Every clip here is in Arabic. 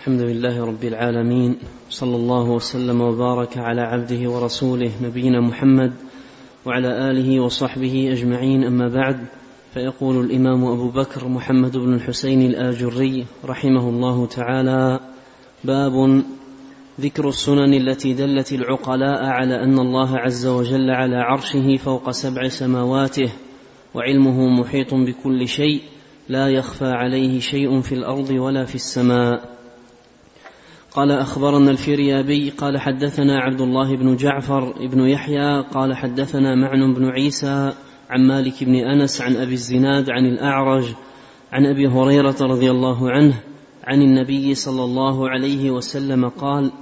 الحمد لله رب العالمين صلى الله وسلم وبارك على عبده ورسوله نبينا محمد وعلى آله وصحبه أجمعين. أما بعد فيقول الإمام أبو بكر محمد بن الحسين الآجري رحمه الله تعالى باب ذكر السنن التي دلت العقلاء على أن الله عز وجل على عرشه فوق سبع سماواته وعلمه محيط بكل شيء لا يخفى عليه شيء في الأرض ولا في السماء. قال أخبرنا الفريابي قال حدثنا عبد الله بن جعفر بن يحيى قال حدثنا معن بن عيسى عن مالك بن أنس عن أبي الزناد عن الأعرج عن أبي هريرة رضي الله عنه عن النبي صلى الله عليه وسلم قال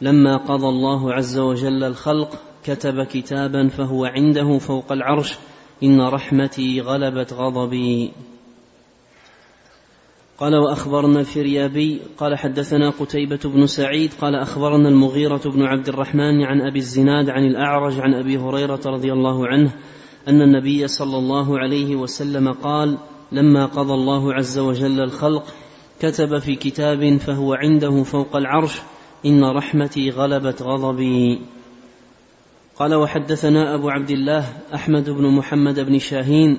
لما قضى الله عز وجل الخلق كتب كتابا فهو عنده فوق العرش إن رحمتي غلبت غضبي. قال وأخبرنا الفريابي قال حدثنا قتيبة بن سعيد قال أخبرنا المغيرة بن عبد الرحمن عن أبي الزناد عن الأعرج عن أبي هريرة رضي الله عنه أن النبي صلى الله عليه وسلم قال لما قضى الله عز وجل الخلق كتب في كتاب فهو عنده فوق العرش إن رحمتي غلبت غضبي قال وحدثنا أبو عبد الله أحمد بن محمد بن شاهين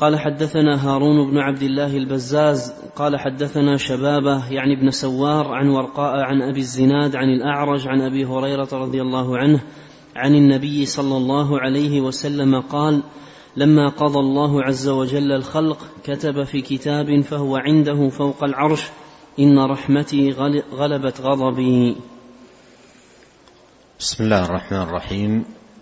قال حدثنا هارون بن عبد الله البزاز قال حدثنا شبابة يعني ابن سوار عن ورقاء عن أبي الزناد عن الأعرج عن أبي هريرة رضي الله عنه عن النبي صلى الله عليه وسلم قال لما قضى الله عز وجل الخلق كتب في كتاب فهو عنده فوق العرش إن رحمتي غلبت غضبي. بسم الله الرحمن الرحيم.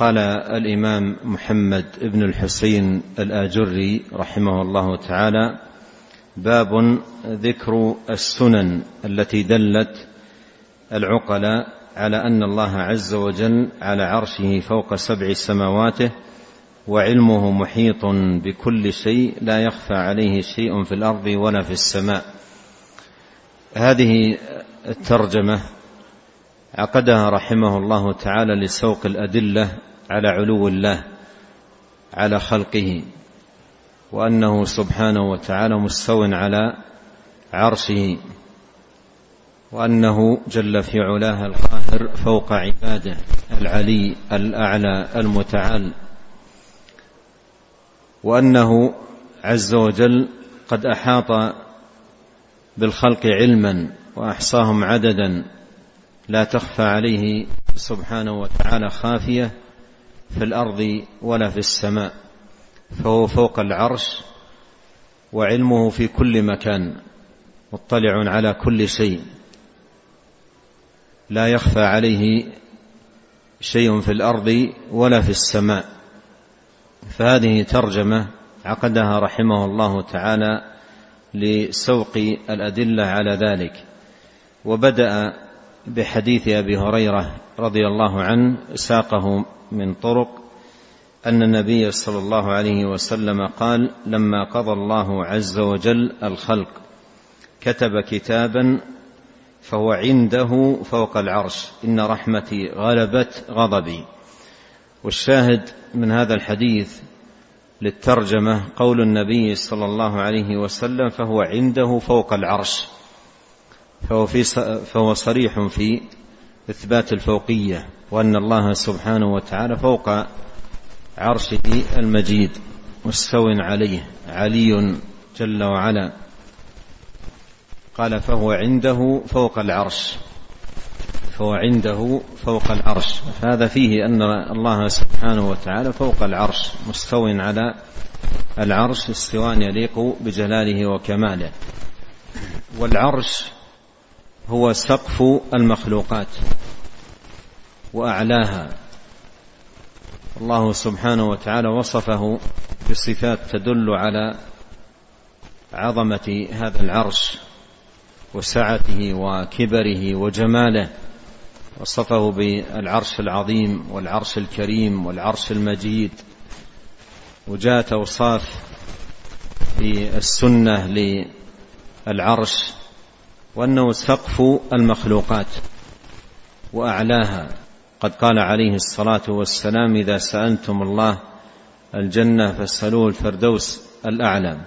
قال الإمام محمد بن الحسين الآجري رحمه الله تعالى باب ذكر السنن التي دلت العقلاء على أن الله عز وجل على عرشه فوق سبع سماواته وعلمه محيط بكل شيء لا يخفى عليه شيء في الأرض ولا في السماء. هذه الترجمة عقدها رحمه الله تعالى لسوق الأدلة على علو الله على خلقه وأنه سبحانه وتعالى مستو على عرشه وأنه جل في علاه القاهر فوق عباده العلي الأعلى المتعال وأنه عز وجل قد أحاط بالخلق علما وأحصاهم عددا لا تخفى عليه سبحانه وتعالى خافية في الأرض ولا في السماء. فهو فوق العرش وعلمه في كل مكان مطلع على كل شيء. لا يخفى عليه شيء في الأرض ولا في السماء. فهذه ترجمة عقدها رحمه الله تعالى لسوق الأدلة على ذلك. وبدأ بحديث أبي هريرة رضي الله عنه ساقه من طرق أن النبي صلى الله عليه وسلم قال لما قضى الله عز وجل الخلق كتب كتابا فهو عنده فوق العرش إن رحمتي غلبت غضبي. والشاهد من هذا الحديث للترجمة قول النبي صلى الله عليه وسلم فهو عنده فوق العرش. فهو, في فهو صريح في إثبات الفوقية وأن الله سبحانه وتعالى فوق عرشه المجيد مستو عليه علي جل وعلا. قال فهو عنده فوق العرش فهو عنده فوق العرش. هذا فيه أن الله سبحانه وتعالى فوق العرش مستو على العرش استواء يليق بجلاله وكماله. والعرش هو سقف المخلوقات وأعلاها. الله سبحانه وتعالى وصفه بصفات تدل على عظمة هذا العرش وسعته وكبره وجماله. وصفه بالعرش العظيم والعرش الكريم والعرش المجيد. وجاءت أوصاف في السنة للعرش وأنه سقف المخلوقات وأعلاها. قد قال عليه الصلاة والسلام إذا سألتم الله الجنة فاسألوه الفردوس الأعلى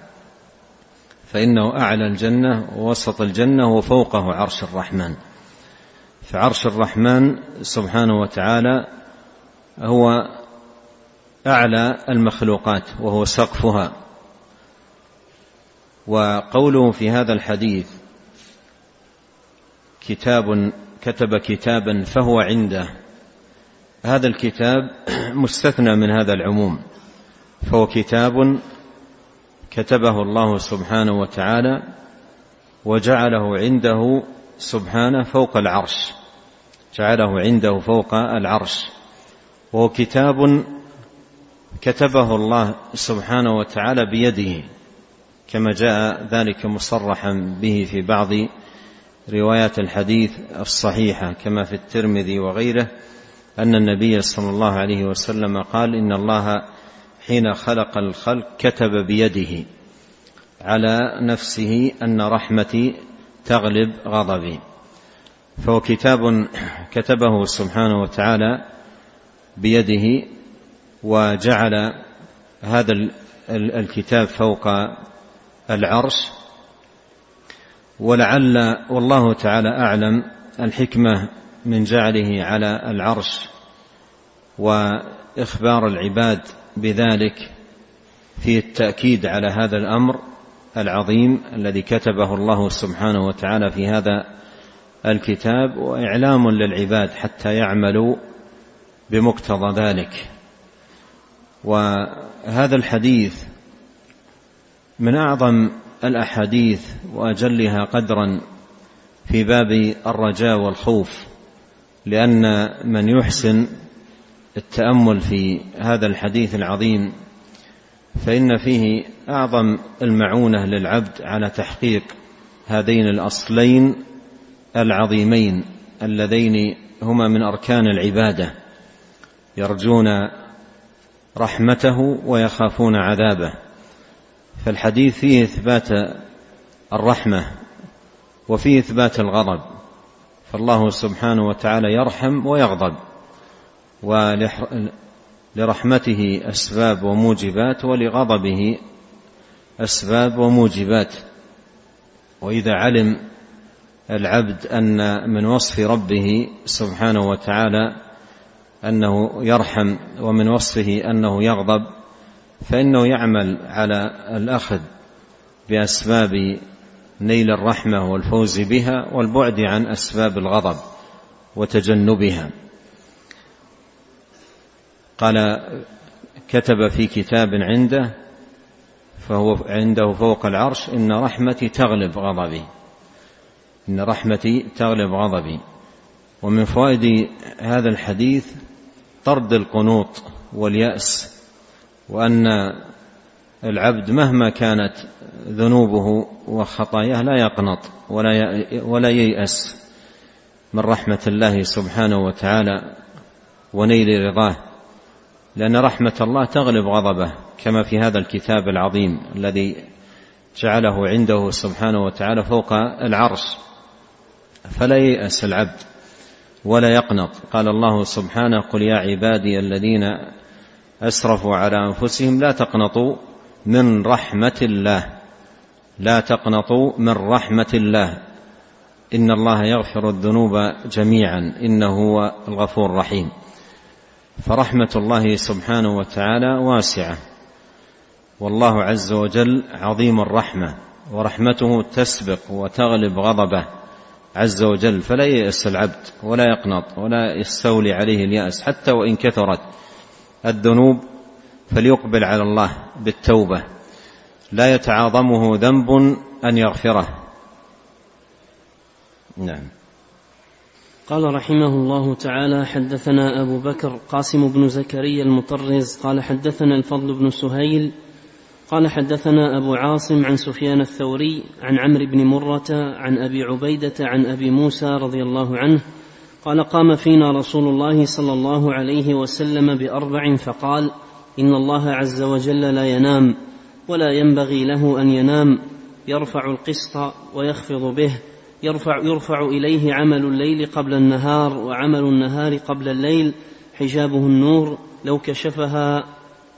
فإنه أعلى الجنة ووسط الجنة وفوقه عرش الرحمن. فعرش الرحمن سبحانه وتعالى هو أعلى المخلوقات وهو سقفها. وقوله في هذا الحديث كتاب كتب كتابا فهو عنده. هذا الكتاب مستثنى من هذا العموم. فهو كتاب كتبه الله سبحانه وتعالى وجعله عنده سبحانه فوق العرش. جعله عنده فوق العرش. وهو كتاب كتبه الله سبحانه وتعالى بيده كما جاء ذلك مصرحا به في بعض روايات الحديث الصحيحة كما في الترمذي وغيره أن النبي صلى الله عليه وسلم قال إن الله حين خلق الخلق كتب بيده على نفسه أن رحمتي تغلب غضبي. فهو كتاب كتبه سبحانه وتعالى بيده وجعل هذا الكتاب فوق العرش ولعل والله تعالى أعلم الحكمة من جعله على العرش وإخبار العباد بذلك في التأكيد على هذا الأمر العظيم الذي كتبه الله سبحانه وتعالى في هذا الكتاب وإعلام للعباد حتى يعملوا بمقتضى ذلك. وهذا الحديث من أعظم الأحاديث وأجلها قدرا في باب الرجاء والخوف لأن من يحسن التأمل في هذا الحديث العظيم فإن فيه أعظم المعونة للعبد على تحقيق هذين الأصلين العظيمين اللذين هما من أركان العبادة يرجون رحمته ويخافون عذابه. فالحديث فيه إثبات الرحمة وفيه إثبات الغضب فالله سبحانه وتعالى يرحم ويغضب ولرحمته أسباب وموجبات ولغضبه أسباب وموجبات. وإذا علم العبد أن من وصف ربه سبحانه وتعالى أنه يرحم ومن وصفه أنه يغضب فإنه يعمل على الأخذ بأسباب نيل الرحمة والفوز بها والبعد عن أسباب الغضب وتجنبها. قال كتب في كتاب عنده فهو عنده فوق العرش إن رحمتي تغلب غضبي. إن رحمتي تغلب غضبي. ومن فوائد هذا الحديث طرد القنوط واليأس وأن العبد مهما كانت ذنوبه وخطاياه لا يقنط ولا ولا ييأس من رحمة الله سبحانه وتعالى ونيل رضاه. لأن رحمة الله تغلب غضبه كما في هذا الكتاب العظيم الذي جعله عنده سبحانه وتعالى فوق العرش. فلا ييأس العبد ولا يقنط. قال الله سبحانه قل يا عبادي الذين أسرفوا على أنفسهم لا تقنطوا من رحمة الله. لا تقنطوا من رحمة الله. إن الله يغفر الذنوب جميعا إنه هو الغفور الرحيم. فرحمة الله سبحانه وتعالى واسعة. والله عز وجل عظيم الرحمة ورحمته تسبق وتغلب غضبه. عز وجل فلا ييأس العبد ولا يقنط ولا يستولي عليه اليأس حتى وإن كثرت. الذنوب فليقبل على الله بالتوبة. لا يتعاظمه ذنب أن يغفره. نعم. قال رحمه الله تعالى حدثنا أبو بكر قاسم بن زكريا المطرز قال حدثنا الفضل بن سهيل قال حدثنا أبو عاصم عن سفيان الثوري عن عمرو بن مرة عن أبي عبيدة عن أبي موسى رضي الله عنه قال قام فينا رسول الله صلى الله عليه وسلم بأربع فقال إن الله عز وجل لا ينام ولا ينبغي له أن ينام يرفع القسط ويخفض به يرفع, يرفع إليه عمل الليل قبل النهار وعمل النهار قبل الليل حجابه النور لو كشفها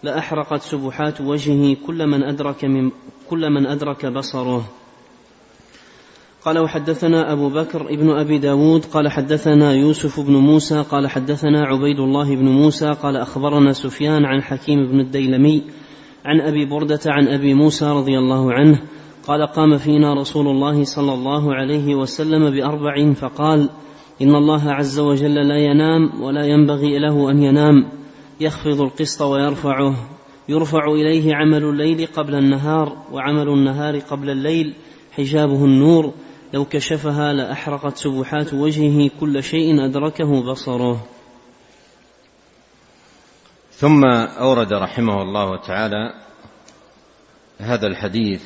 لأحرقت سبحات وجهه كل من أدرك من كل من أدرك بصره قال وحدثنا أبو بكر ابن أبي داود قال حدثنا يوسف بن موسى قال حدثنا عبيد الله بن موسى قال أخبرنا سفيان عن حكيم بن الديلمي عن أبي بردة عن أبي موسى رضي الله عنه قال قام فينا رسول الله صلى الله عليه وسلم بأربع فقال إن الله عز وجل لا ينام ولا ينبغي له أن ينام يخفض القسط ويرفعه يرفع إليه عمل الليل قبل النهار وعمل النهار قبل الليل حجابه النور لو كشفها لأحرقت سبحات وجهه كل شيء أدركه بصره. ثم أورد رحمه الله تعالى هذا الحديث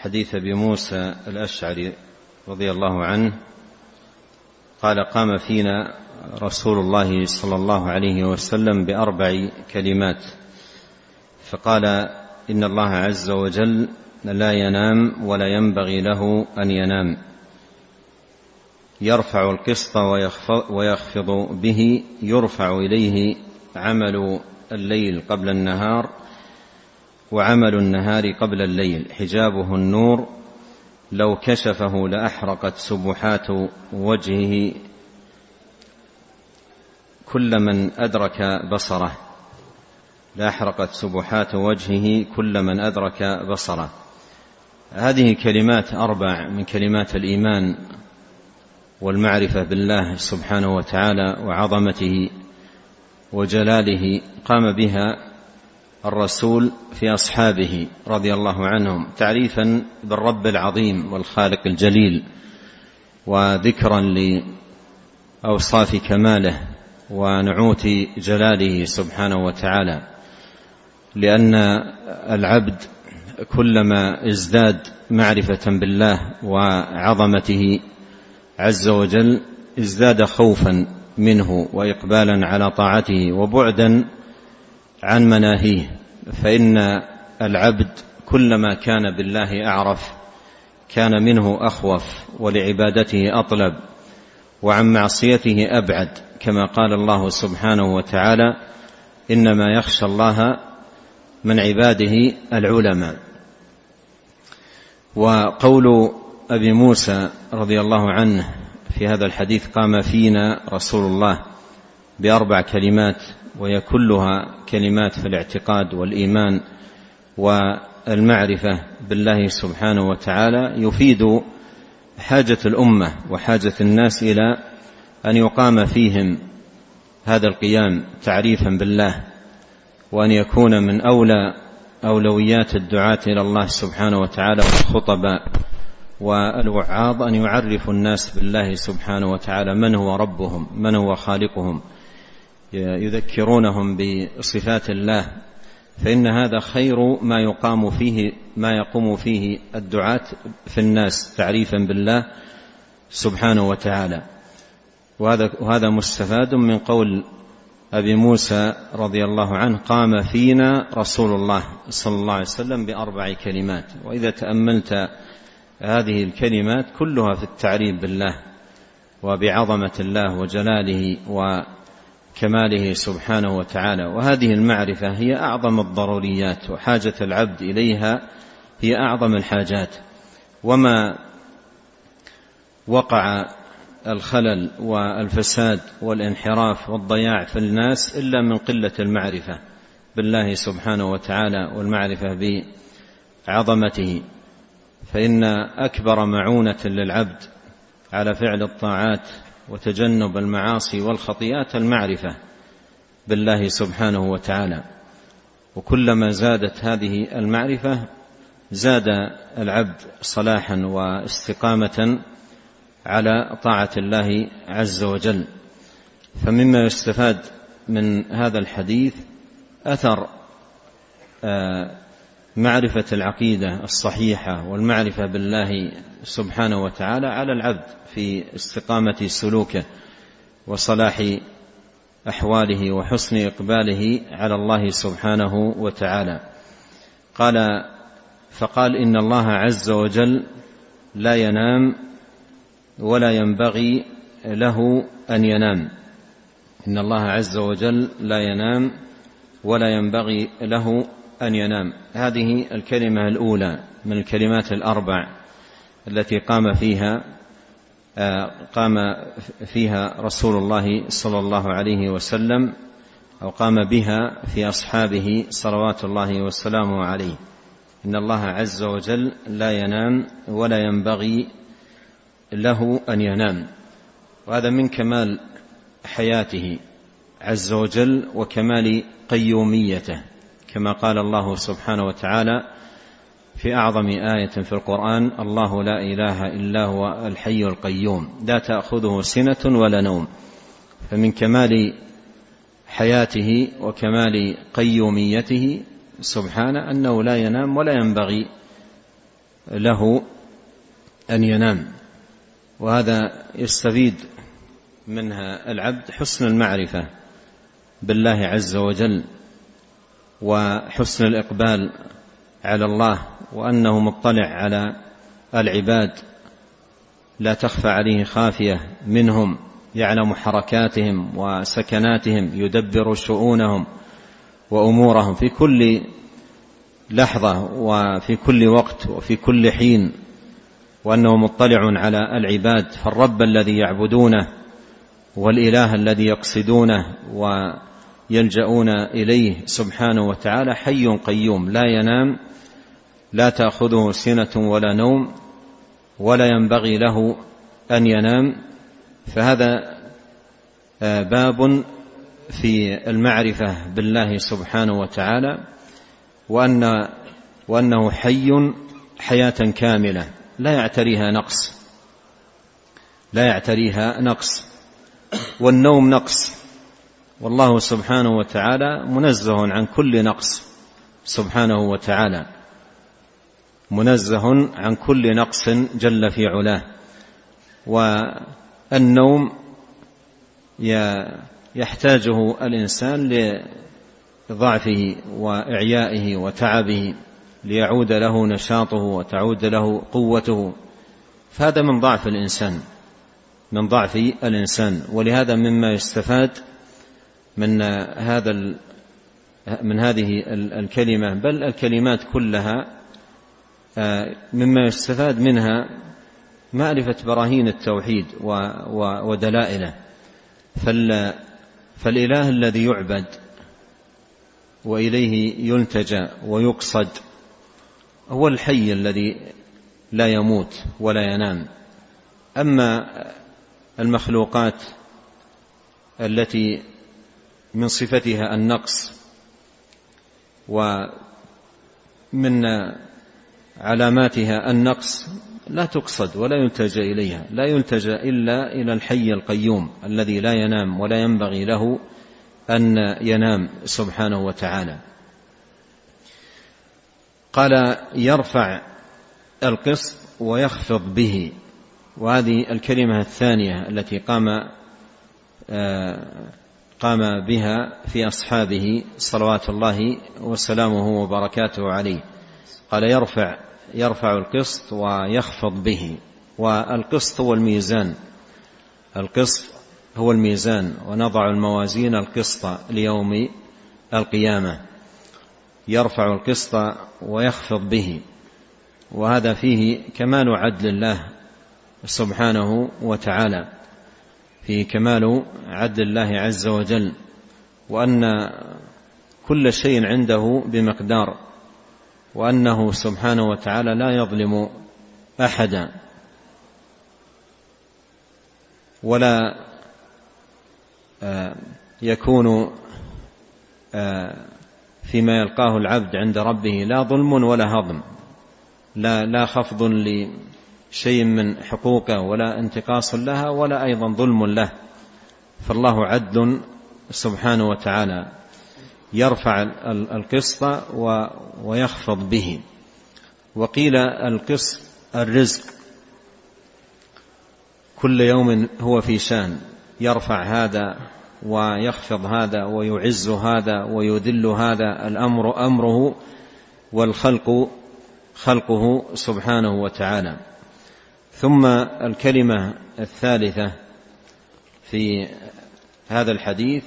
حديث أبي موسى الأشعري رضي الله عنه قال قام فينا رسول الله صلى الله عليه وسلم بأربع كلمات فقال إن الله عز وجل لا ينام ولا ينبغي له أن ينام. يرفع القسط ويخفض به يرفع إليه عمل الليل قبل النهار وعمل النهار قبل الليل. حجابه النور لو كشفه لأحرقت سبحات وجهه كل من أدرك بصره. لأحرقت سبحات وجهه كل من أدرك بصره. هذه كلمات أربع من كلمات الإيمان والمعرفة بالله سبحانه وتعالى وعظمته وجلاله قام بها الرسول في أصحابه رضي الله عنهم تعريفا بالرب العظيم والخالق الجليل وذكرا لأوصاف كماله ونعوت جلاله سبحانه وتعالى لأن العبد كلما ازداد معرفة بالله وعظمته عز وجل ازداد خوفا منه واقبالا على طاعته وبعدا عن مناهيه. فإن العبد كلما كان بالله أعرف كان منه أخوف ولعبادته أطلب وعن معصيته أبعد. كما قال الله سبحانه وتعالى إنما يخشى الله من عباده العلماء. وقول أبي موسى رضي الله عنه في هذا الحديث قام فينا رسول الله بأربع كلمات وهي كلها كلمات في الاعتقاد والإيمان والمعرفة بالله سبحانه وتعالى يفيد حاجة الأمة وحاجة الناس إلى أن يقام فيهم هذا القيام تعريفا بالله وأن يكون من أولى أولويات الدعاة إلى الله سبحانه وتعالى والخطباء والوعاظ أن يعرفوا الناس بالله سبحانه وتعالى من هو ربهم من هو خالقهم يذكرونهم بصفات الله. فإن هذا خير ما يقام فيه ما يقوم فيه الدعاة في الناس تعريفا بالله سبحانه وتعالى. وهذا وهذا مستفاد من قول أبي موسى رضي الله عنه قام فينا رسول الله صلى الله عليه وسلم بأربع كلمات. وإذا تأملت هذه الكلمات كلها في التعريف بالله وبعظمة الله وجلاله و كماله سبحانه وتعالى. وهذه المعرفة هي أعظم الضروريات وحاجة العبد إليها هي أعظم الحاجات. وما وقع الخلل والفساد والانحراف والضياع في الناس إلا من قلة المعرفة بالله سبحانه وتعالى والمعرفة بعظمته. فإن أكبر معونة للعبد على فعل الطاعات وتجنب المعاصي والخطيئات المعرفة بالله سبحانه وتعالى. وكلما زادت هذه المعرفة زاد العبد صلاحا واستقامة على طاعة الله عز وجل. فمما يستفاد من هذا الحديث أثر معرفة العقيدة الصحيحة والمعرفة بالله سبحانه وتعالى على العبد في استقامة سلوكه وصلاح أحواله وحسن إقباله على الله سبحانه وتعالى. قال فقال إن الله عز وجل لا ينام ولا ينبغي له أن ينام. إن الله عز وجل لا ينام ولا ينبغي له أن ينام. هذه الكلمة الأولى من الكلمات الأربع التي قام فيها آه، قام فيها رسول الله صلى الله عليه وسلم أو قام بها في أصحابه صلوات الله وسلامه عليه. إن الله عز وجل لا ينام ولا ينبغي له أن ينام. وهذا من كمال حياته عز وجل وكمال قيوميته كما قال الله سبحانه وتعالى في أعظم آية في القرآن الله لا إله إلا هو الحي القيوم لا تأخذه سنة ولا نوم فمن كمال حياته وكمال قيوميته سبحانه أنه لا ينام ولا ينبغي له أن ينام. وهذا يستفيد منها العبد حسن المعرفة بالله عز وجل وحسن الإقبال على الله وأنه مطلع على العباد لا تخفى عليه خافية منهم يعلم حركاتهم وسكناتهم يدبر شؤونهم وأمورهم في كل لحظة وفي كل وقت وفي كل حين. وأنه مطلع على العباد فالرب الذي يعبدونه والإله الذي يقصدونه ويلجؤون إليه سبحانه وتعالى حي قيوم لا ينام لا تأخذه سنة ولا نوم ولا ينبغي له أن ينام. فهذا آه، باب في المعرفة بالله سبحانه وتعالى وأن وأنه حي حياة كاملة. لا يعتريها نقص. لا يعتريها نقص. والنوم نقص. والله سبحانه وتعالى منزه عن كل نقص. سبحانه وتعالى. منزه عن كل نقص جل في علاه. والنوم يحتاجه الإنسان لضعفه وإعيائه وتعبه. ليعود له نشاطه وتعود له قوته. فهذا من ضعف الإنسان من ضعف الإنسان. ولهذا مما يستفاد من هذا من هذه الكلمة بل الكلمات كلها آه، مما يستفاد منها معرفه براهين التوحيد ودلائله. فالإله الذي يعبد وإليه يلتجا ويقصد هو الحي الذي لا يموت ولا ينام. أما المخلوقات التي من صفتها النقص ومن علاماتها النقص لا تقصد ولا يلتجا إليها لا يلتجا إلا إلى الحي القيوم الذي لا ينام ولا ينبغي له أن ينام سبحانه وتعالى. قال يرفع القسط ويخفض به. وهذه الكلمة الثانية التي قام آه، قام بها في أصحابه صلوات الله وسلامه وبركاته عليه. قال يرفع يرفع القسط ويخفض به. والقسط هو الميزان. القسط هو الميزان ونضع الموازين القسط ليوم القيامة. يرفع القسط ويخفض به. وهذا فيه كمال عدل الله سبحانه وتعالى. فيه كمال عدل الله عز وجل. وأن كل شيء عنده بمقدار. وأنه سبحانه وتعالى لا يظلم أحدا. ولا آه، يكون آه، فيما يلقاه العبد عند ربه لا ظلم ولا هضم لا لا خفض لشيء من حقوقه ولا انتقاص لها ولا أيضا ظلم له. فالله عدل سبحانه وتعالى يرفع القسط ويخفض به. وقيل القسط الرزق. كل يوم هو في شأن يرفع هذا ويخفض هذا ويعز هذا ويذل هذا الأمر أمره والخلق خلقه سبحانه وتعالى. ثم الكلمة الثالثة في هذا الحديث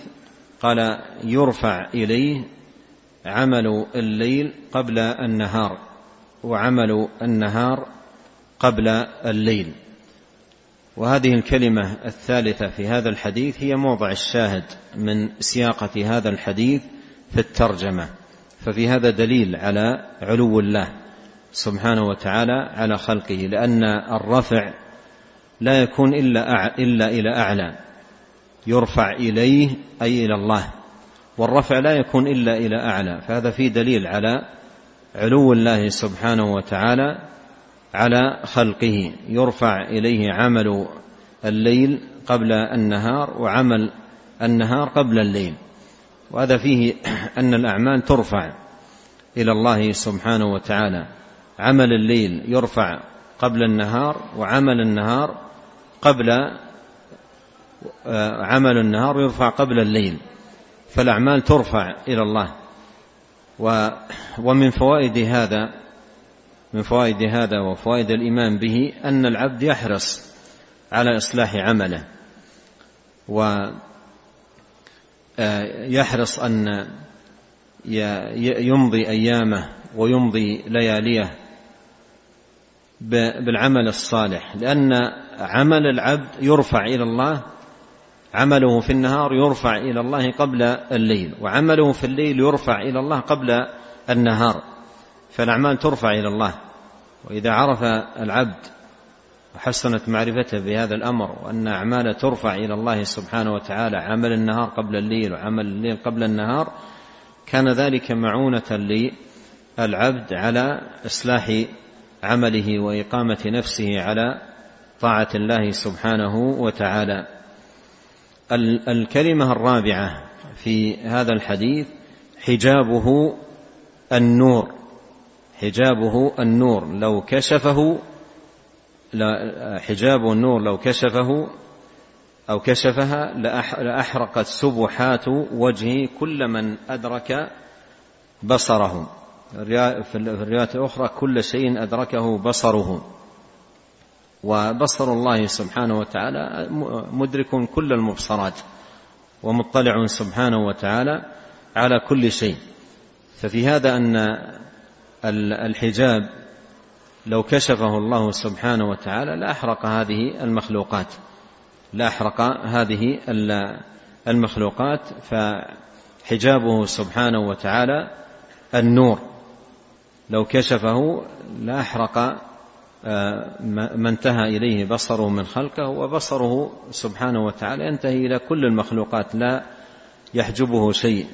قال يرفع إليه عمل الليل قبل النهار وعمل النهار قبل الليل. وهذه الكلمة الثالثة في هذا الحديث هي موضع الشاهد من سياقة هذا الحديث في الترجمة. ففي هذا دليل على علو الله سبحانه وتعالى على خلقه لأن الرفع لا يكون إلا إلا إلى أعلى يرفع إليه أي إلى الله والرفع لا يكون إلا إلى أعلى. فهذا فيه دليل على علو الله سبحانه وتعالى على خلقه. يرفع إليه عمل الليل قبل النهار وعمل النهار قبل الليل. وهذا فيه أن الأعمال ترفع إلى الله سبحانه وتعالى. عمل الليل يرفع قبل النهار وعمل النهار قبل آه، عمل النهار يرفع قبل الليل. فالأعمال ترفع إلى الله. ومن فوائد هذا من فوائد هذا وفوائد الإيمان به أن العبد يحرص على إصلاح عمله ويحرص آه، أن يمضي أيامه ويمضي لياليه بالعمل الصالح لأن عمل العبد يرفع إلى الله عمله في النهار يرفع إلى الله قبل الليل وعمله في الليل يرفع إلى الله قبل النهار. فالأعمال ترفع إلى الله. وإذا عرف العبد وحسنت معرفته بهذا الأمر وأن أعماله ترفع إلى الله سبحانه وتعالى عمل النهار قبل الليل وعمل الليل قبل النهار كان ذلك معونة للعبد على إصلاح عمله وإقامة نفسه على طاعة الله سبحانه وتعالى. الكلمة الرابعة في هذا الحديث حجابه النور. حجابه النور لو كشفه حجاب النور لو كشفه أو كشفها لأحرقت سبحات وجهه كل من أدرك بصره. في الرواية الأخرى كل شيء أدركه بصره. وبصر الله سبحانه وتعالى مدرك كل المبصرات ومطلع سبحانه وتعالى على كل شيء. ففي هذا أن الحجاب لو كشفه الله سبحانه وتعالى لاحرق هذه المخلوقات. لاحرق هذه المخلوقات فحجابه سبحانه وتعالى النور. لو كشفه لاحرق آه، ما انتهى إليه بصره من خلقه وبصره سبحانه وتعالى ينتهي إلى كل المخلوقات لا يحجبه شيء.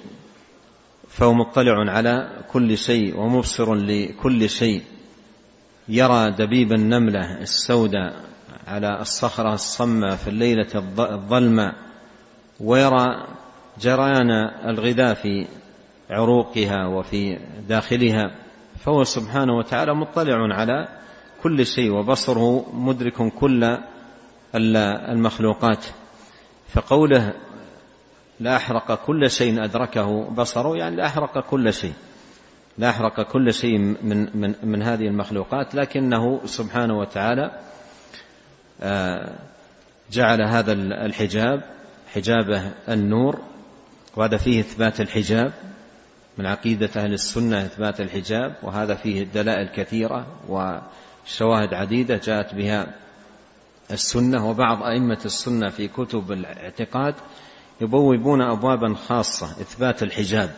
فهو مطلع على كل شيء ومبصر لكل شيء. يرى دبيب النملة السوداء على الصخرة الصماء في الليلة الظلمة ويرى جريان الغذاء في عروقها وفي داخلها. فهو سبحانه وتعالى مطلع على كل شيء وبصره مدرك كل المخلوقات. فقوله لأحرق كل شيء أدركه بصره يعني لأحرق كل شيء. لأحرق كل شيء من, من, من هذه المخلوقات لكنه سبحانه وتعالى آه، جعل هذا الحجاب حجابه النور وهذا فيه إثبات الحجاب. من عقيدة أهل السنة إثبات الحجاب وهذا فيه دلائل كثيرة وشواهد عديدة جاءت بها السنة وبعض أئمة السنة في كتب الاعتقاد يبوبون أبوابا خاصة إثبات الحجاب.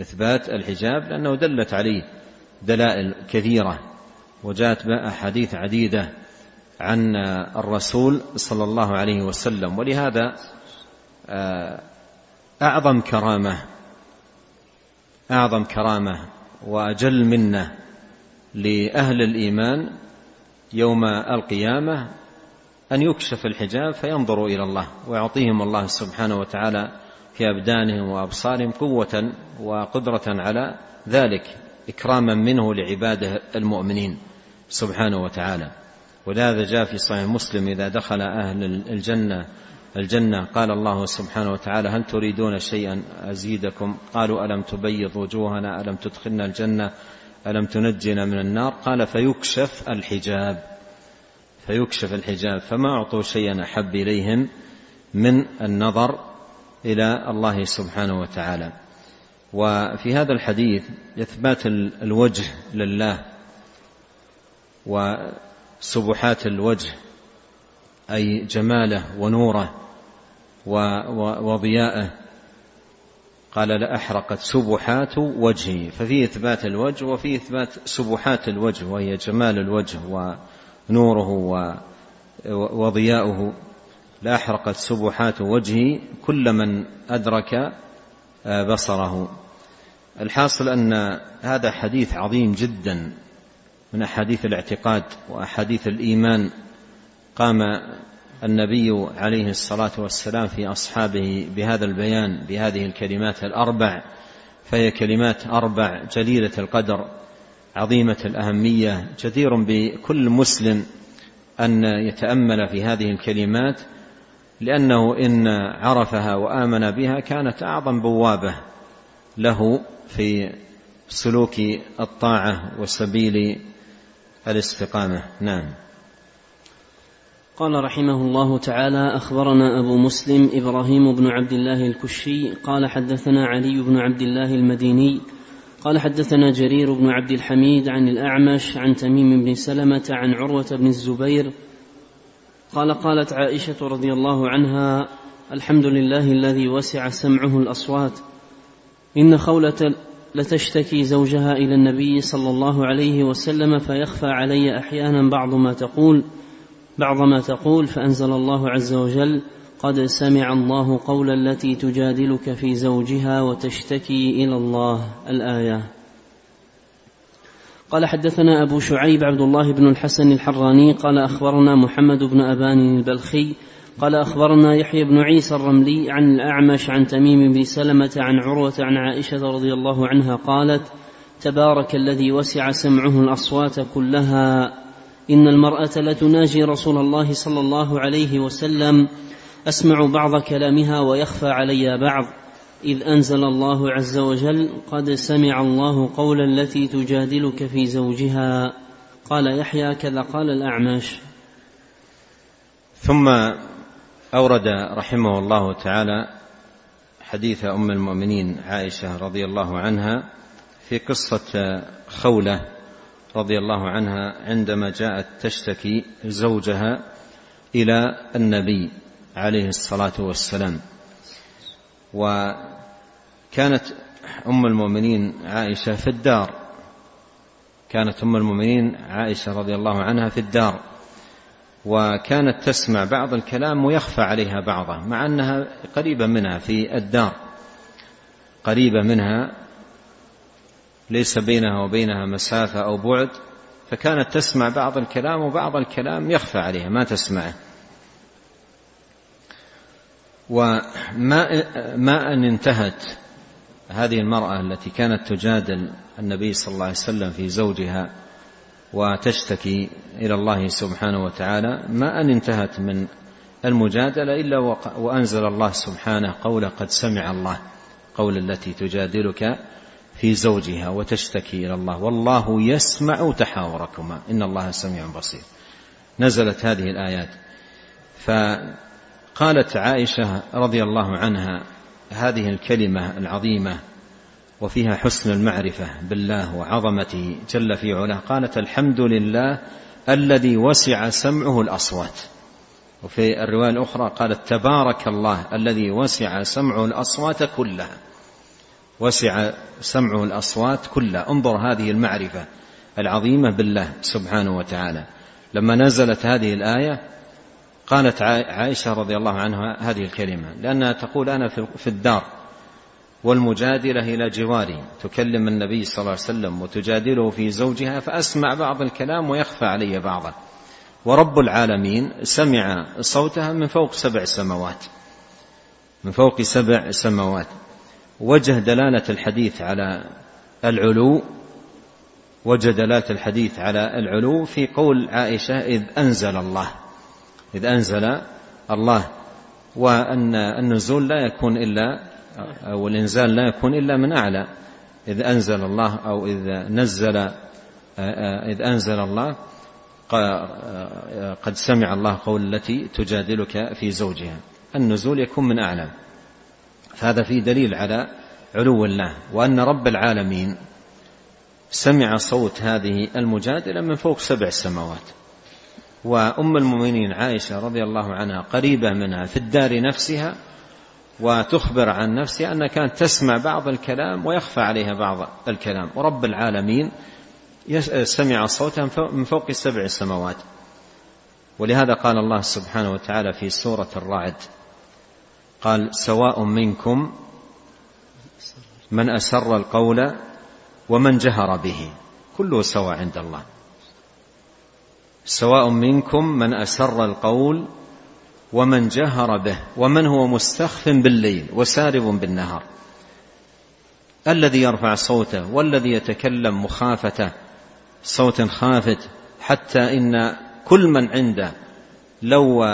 إثبات الحجاب لأنه دلت عليه دلائل كثيرة. وجاءت أحاديث عديدة عن الرسول صلى الله عليه وسلم. ولهذا آه، أعظم كرامة أعظم كرامة وأجل منة لأهل الإيمان يوم القيامة أن يكشف الحجاب فينظروا إلى الله ويعطيهم الله سبحانه وتعالى في أبدانهم وأبصارهم قوة وقدرة على ذلك إكراما منه لعباده المؤمنين سبحانه وتعالى. ولهذا جاء في صحيح مسلم إذا دخل أهل الجنة الجنة قال الله سبحانه وتعالى هل تريدون شيئا أزيدكم؟ قالوا ألم تبيض وجوهنا؟ ألم تدخلنا الجنة؟ ألم تنجنا من النار؟ قال فيكشف الحجاب. فيكشف الحجاب فما أعطوا شيئا أحب إليهم من النظر إلى الله سبحانه وتعالى. وفي هذا الحديث إثبات الوجه لله وسبحات الوجه أي جماله ونوره وضياءه. قال لأحرقت سبحات وجهي. ففي إثبات الوجه وفي إثبات سبحات الوجه وهي جمال الوجه ونوره وضياؤه. لأحرقت سبحات وجهي كل من أدرك بصره. الحاصل أن هذا حديث عظيم جدا من أحاديث الاعتقاد وأحاديث الإيمان. قام النبي عليه الصلاة والسلام في أصحابه بهذا البيان بهذه الكلمات الأربع فهي كلمات أربع جليلة القدر. عظيمة الأهمية جدير بكل مسلم أن يتأمل في هذه الكلمات لأنه إن عرفها وآمن بها كانت أعظم بوابة له في سلوك الطاعة وسبيل الاستقامة. نعم. قال رحمه الله تعالى أخبرنا أبو مسلم إبراهيم بن عبد الله الكشي قال حدثنا علي بن عبد الله المديني قال حدثنا جرير بن عبد الحميد عن الأعمش عن تميم بن سلمة عن عروة بن الزبير قال قالت عائشة رضي الله عنها الحمد لله الذي وسع سمعه الأصوات. إن خولة لتشتكي زوجها إلى النبي صلى الله عليه وسلم فيخفى علي أحيانا بعض ما تقول بعض ما تقول فأنزل الله عز وجل قد سمع الله قول التي تجادلك في زوجها وتشتكي إلى الله الآية. قال حدثنا أبو شعيب عبد الله بن الحسن الحراني قال أخبرنا محمد بن أبان البلخي قال أخبرنا يحيى بن عيسى الرملي عن الأعمش عن تميم بن سلمة عن عروة عن عائشة رضي الله عنها قالت تبارك الذي وسع سمعه الأصوات كلها إن المرأة لتناجي رسول الله صلى الله عليه وسلم أسمع بعض كلامها ويخفى علي بعض. إذ أنزل الله عز وجل قد سمع الله قول التي تجادلك في زوجها. قال يحيى كذا قال الأعمش. ثم أورد رحمه الله تعالى حديث أم المؤمنين عائشة رضي الله عنها في قصة خولة رضي الله عنها عندما جاءت تشتكي زوجها إلى النبي. عليه الصلاة والسلام. وكانت أم المؤمنين عائشة في الدار. كانت أم المؤمنين عائشة رضي الله عنها في الدار. وكانت تسمع بعض الكلام ويخفى عليها بعضه مع أنها قريبة منها في الدار. قريبة منها ليس بينها وبينها مسافة أو بعد فكانت تسمع بعض الكلام وبعض الكلام يخفى عليها ما تسمعه. وما ما أن انتهت. هذه المرأة التي كانت تجادل النبي صلى الله عليه وسلم في زوجها وتشتكي إلى الله سبحانه وتعالى ما أن انتهت من المجادلة إلا وأنزل الله سبحانه قول قد سمع الله قول التي تجادلك في زوجها وتشتكي إلى الله. والله يسمع تحاوركما. إن الله سميع بصير. نزلت هذه الآيات. فقالت عائشة رضي الله عنها هذه الكلمة العظيمة وفيها حسن المعرفة بالله وعظمته جل في علاه. قالت الحمد لله الذي وسع سمعه الأصوات. وفي الرواية الأخرى قالت تبارك الله الذي وسع سمعه الأصوات كلها. وسع سمعه الأصوات كلها. انظر هذه المعرفة العظيمة بالله سبحانه وتعالى. لما نزلت هذه الآية قالت عائشة رضي الله عنها هذه الكلمة لأنها تقول أنا في الدار والمجادلة إلى جواري تكلم النبي صلى الله عليه وسلم وتجادله في زوجها فأسمع بعض الكلام ويخفى علي بعضه. ورب العالمين سمع صوتها من فوق سبع سماوات من فوق سبع سماوات. وجه دلالة الحديث على العلو وجه دلالة الحديث على العلو في قول عائشة إذ أنزل الله. إذ أنزل الله وأن النزول لا يكون إلا أو الإنزال لا يكون إلا من أعلى. إذ أنزل الله أو إذ نزل إذ أنزل الله قد سمع الله قول التي تجادلك في زوجها. النزول يكون من أعلى. فهذا فيه دليل على علو الله وأن رب العالمين سمع صوت هذه المجادلة من فوق سبع سماوات. وأم المؤمنين عائشة رضي الله عنها قريبة منها في الدار نفسها وتخبر عن نفسها أنها كانت تسمع بعض الكلام ويخفى عليها بعض الكلام. ورب العالمين سمع صوتها من فوق سبع سماوات. ولهذا قال الله سبحانه وتعالى في سورة الرعد قال سواء منكم من أسر القول ومن جهر به. كله سواء عند الله. سواء منكم من أسر القول ومن جهر به ومن هو مستخف بالليل وسارب بالنهار. الذي يرفع صوته والذي يتكلم مخافته صوت خافت حتى إن كل من عنده لو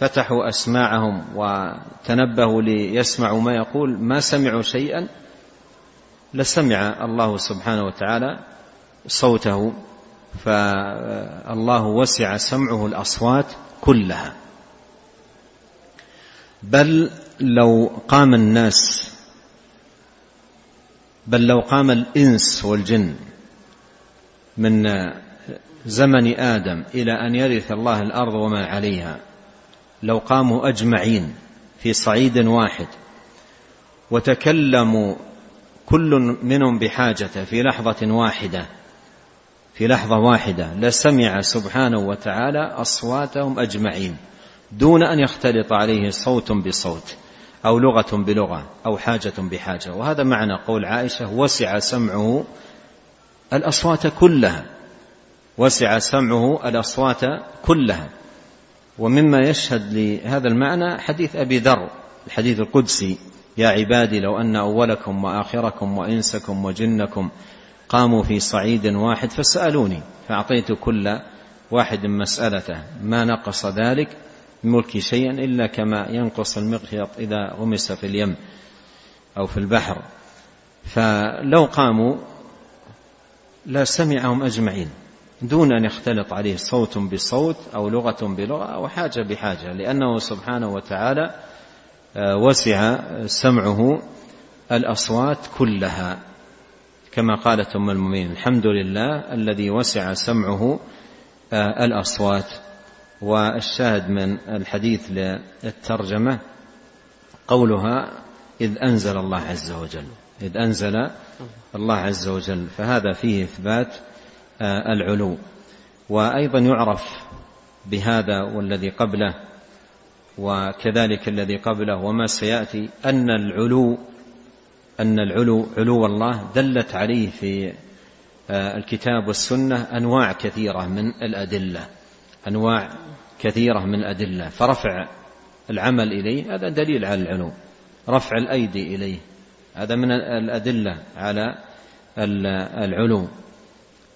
فتحوا أسماعهم وتنبهوا ليسمعوا ما يقول ما سمعوا شيئا لسمع الله سبحانه وتعالى صوته. فالله وسع سمعه الأصوات كلها. بل لو قام الناس بل لو قام الإنس والجن من زمن آدم إلى أن يرث الله الأرض وما عليها لو قاموا أجمعين في صعيد واحد وتكلموا كل منهم بحاجته في لحظة واحدة في لحظة واحدة لسمع سبحانه وتعالى أصواتهم أجمعين دون أن يختلط عليه صوت بصوت أو لغة بلغة أو حاجة بحاجة. وهذا معنى قول عائشة وسع سمعه الأصوات كلها وسع سمعه الأصوات كلها. ومما يشهد لهذا المعنى حديث أبي ذر الحديث القدسي يا عبادي لو أن أولكم وآخركم وإنسكم وجنكم قاموا في صعيد واحد فسألوني فأعطيت كل واحد مسألته. ما نقص ذلك ملكي شيئا إلا كما ينقص المخيط إذا غمس في اليم أو في البحر. فلو قاموا لا سمعهم أجمعين دون أن يختلط عليه صوت بصوت أو لغة بلغة أو حاجة بحاجة لأنه سبحانه وتعالى آه، وسع سمعه الأصوات كلها. كما قالت أم المؤمنين الحمد لله الذي وسع سمعه آه، الأصوات والشاهد من الحديث للترجمة قولها إذ أنزل الله عز وجل إذ أنزل الله عز وجل فهذا فيه إثبات آه، العلو. وأيضا يعرف بهذا والذي قبله وكذلك الذي قبله وما سيأتي أن العلو أن العلو علو الله دلت عليه في آه، الكتاب والسنة أنواع كثيرة من الأدلة أنواع كثيرة من الأدلة. فرفع العمل إليه هذا دليل على العلو. رفع الأيدي إليه هذا من الأدلة على العلو.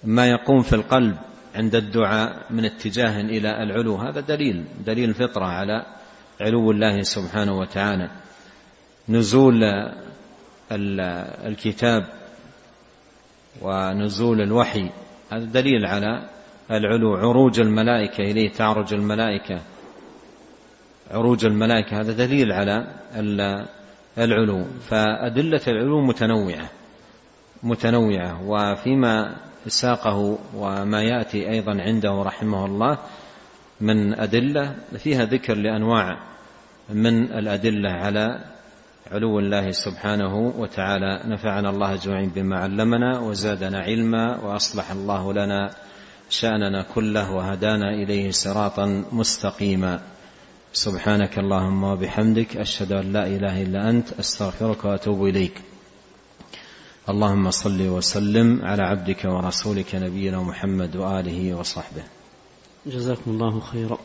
ما يقوم في القلب عند الدعاء من اتجاه إلى العلو هذا دليل دليل الفطرة على علو الله سبحانه وتعالى. نزول الكتاب ونزول الوحي. هذا دليل على العلو عروج الملائكة إليه تعرج الملائكة عروج الملائكة. هذا دليل على العلو. فأدلة العلو متنوعة متنوعة. وفيما ساقه وما يأتي أيضا عنده رحمه الله من أدلة فيها ذكر لأنواع من الأدلة على علو الله سبحانه وتعالى. نفعنا الله أجمعين بما علمنا وزادنا علما وأصلح الله لنا شأننا كله وهدانا إليه صراطا مستقيما. سبحانك اللهم وبحمدك أشهد أن لا إله إلا أنت أستغفرك وأتوب إليك. اللهم صل وسلم على عبدك ورسولك نبينا محمد وآله وصحبه. جزاكم الله خيرا.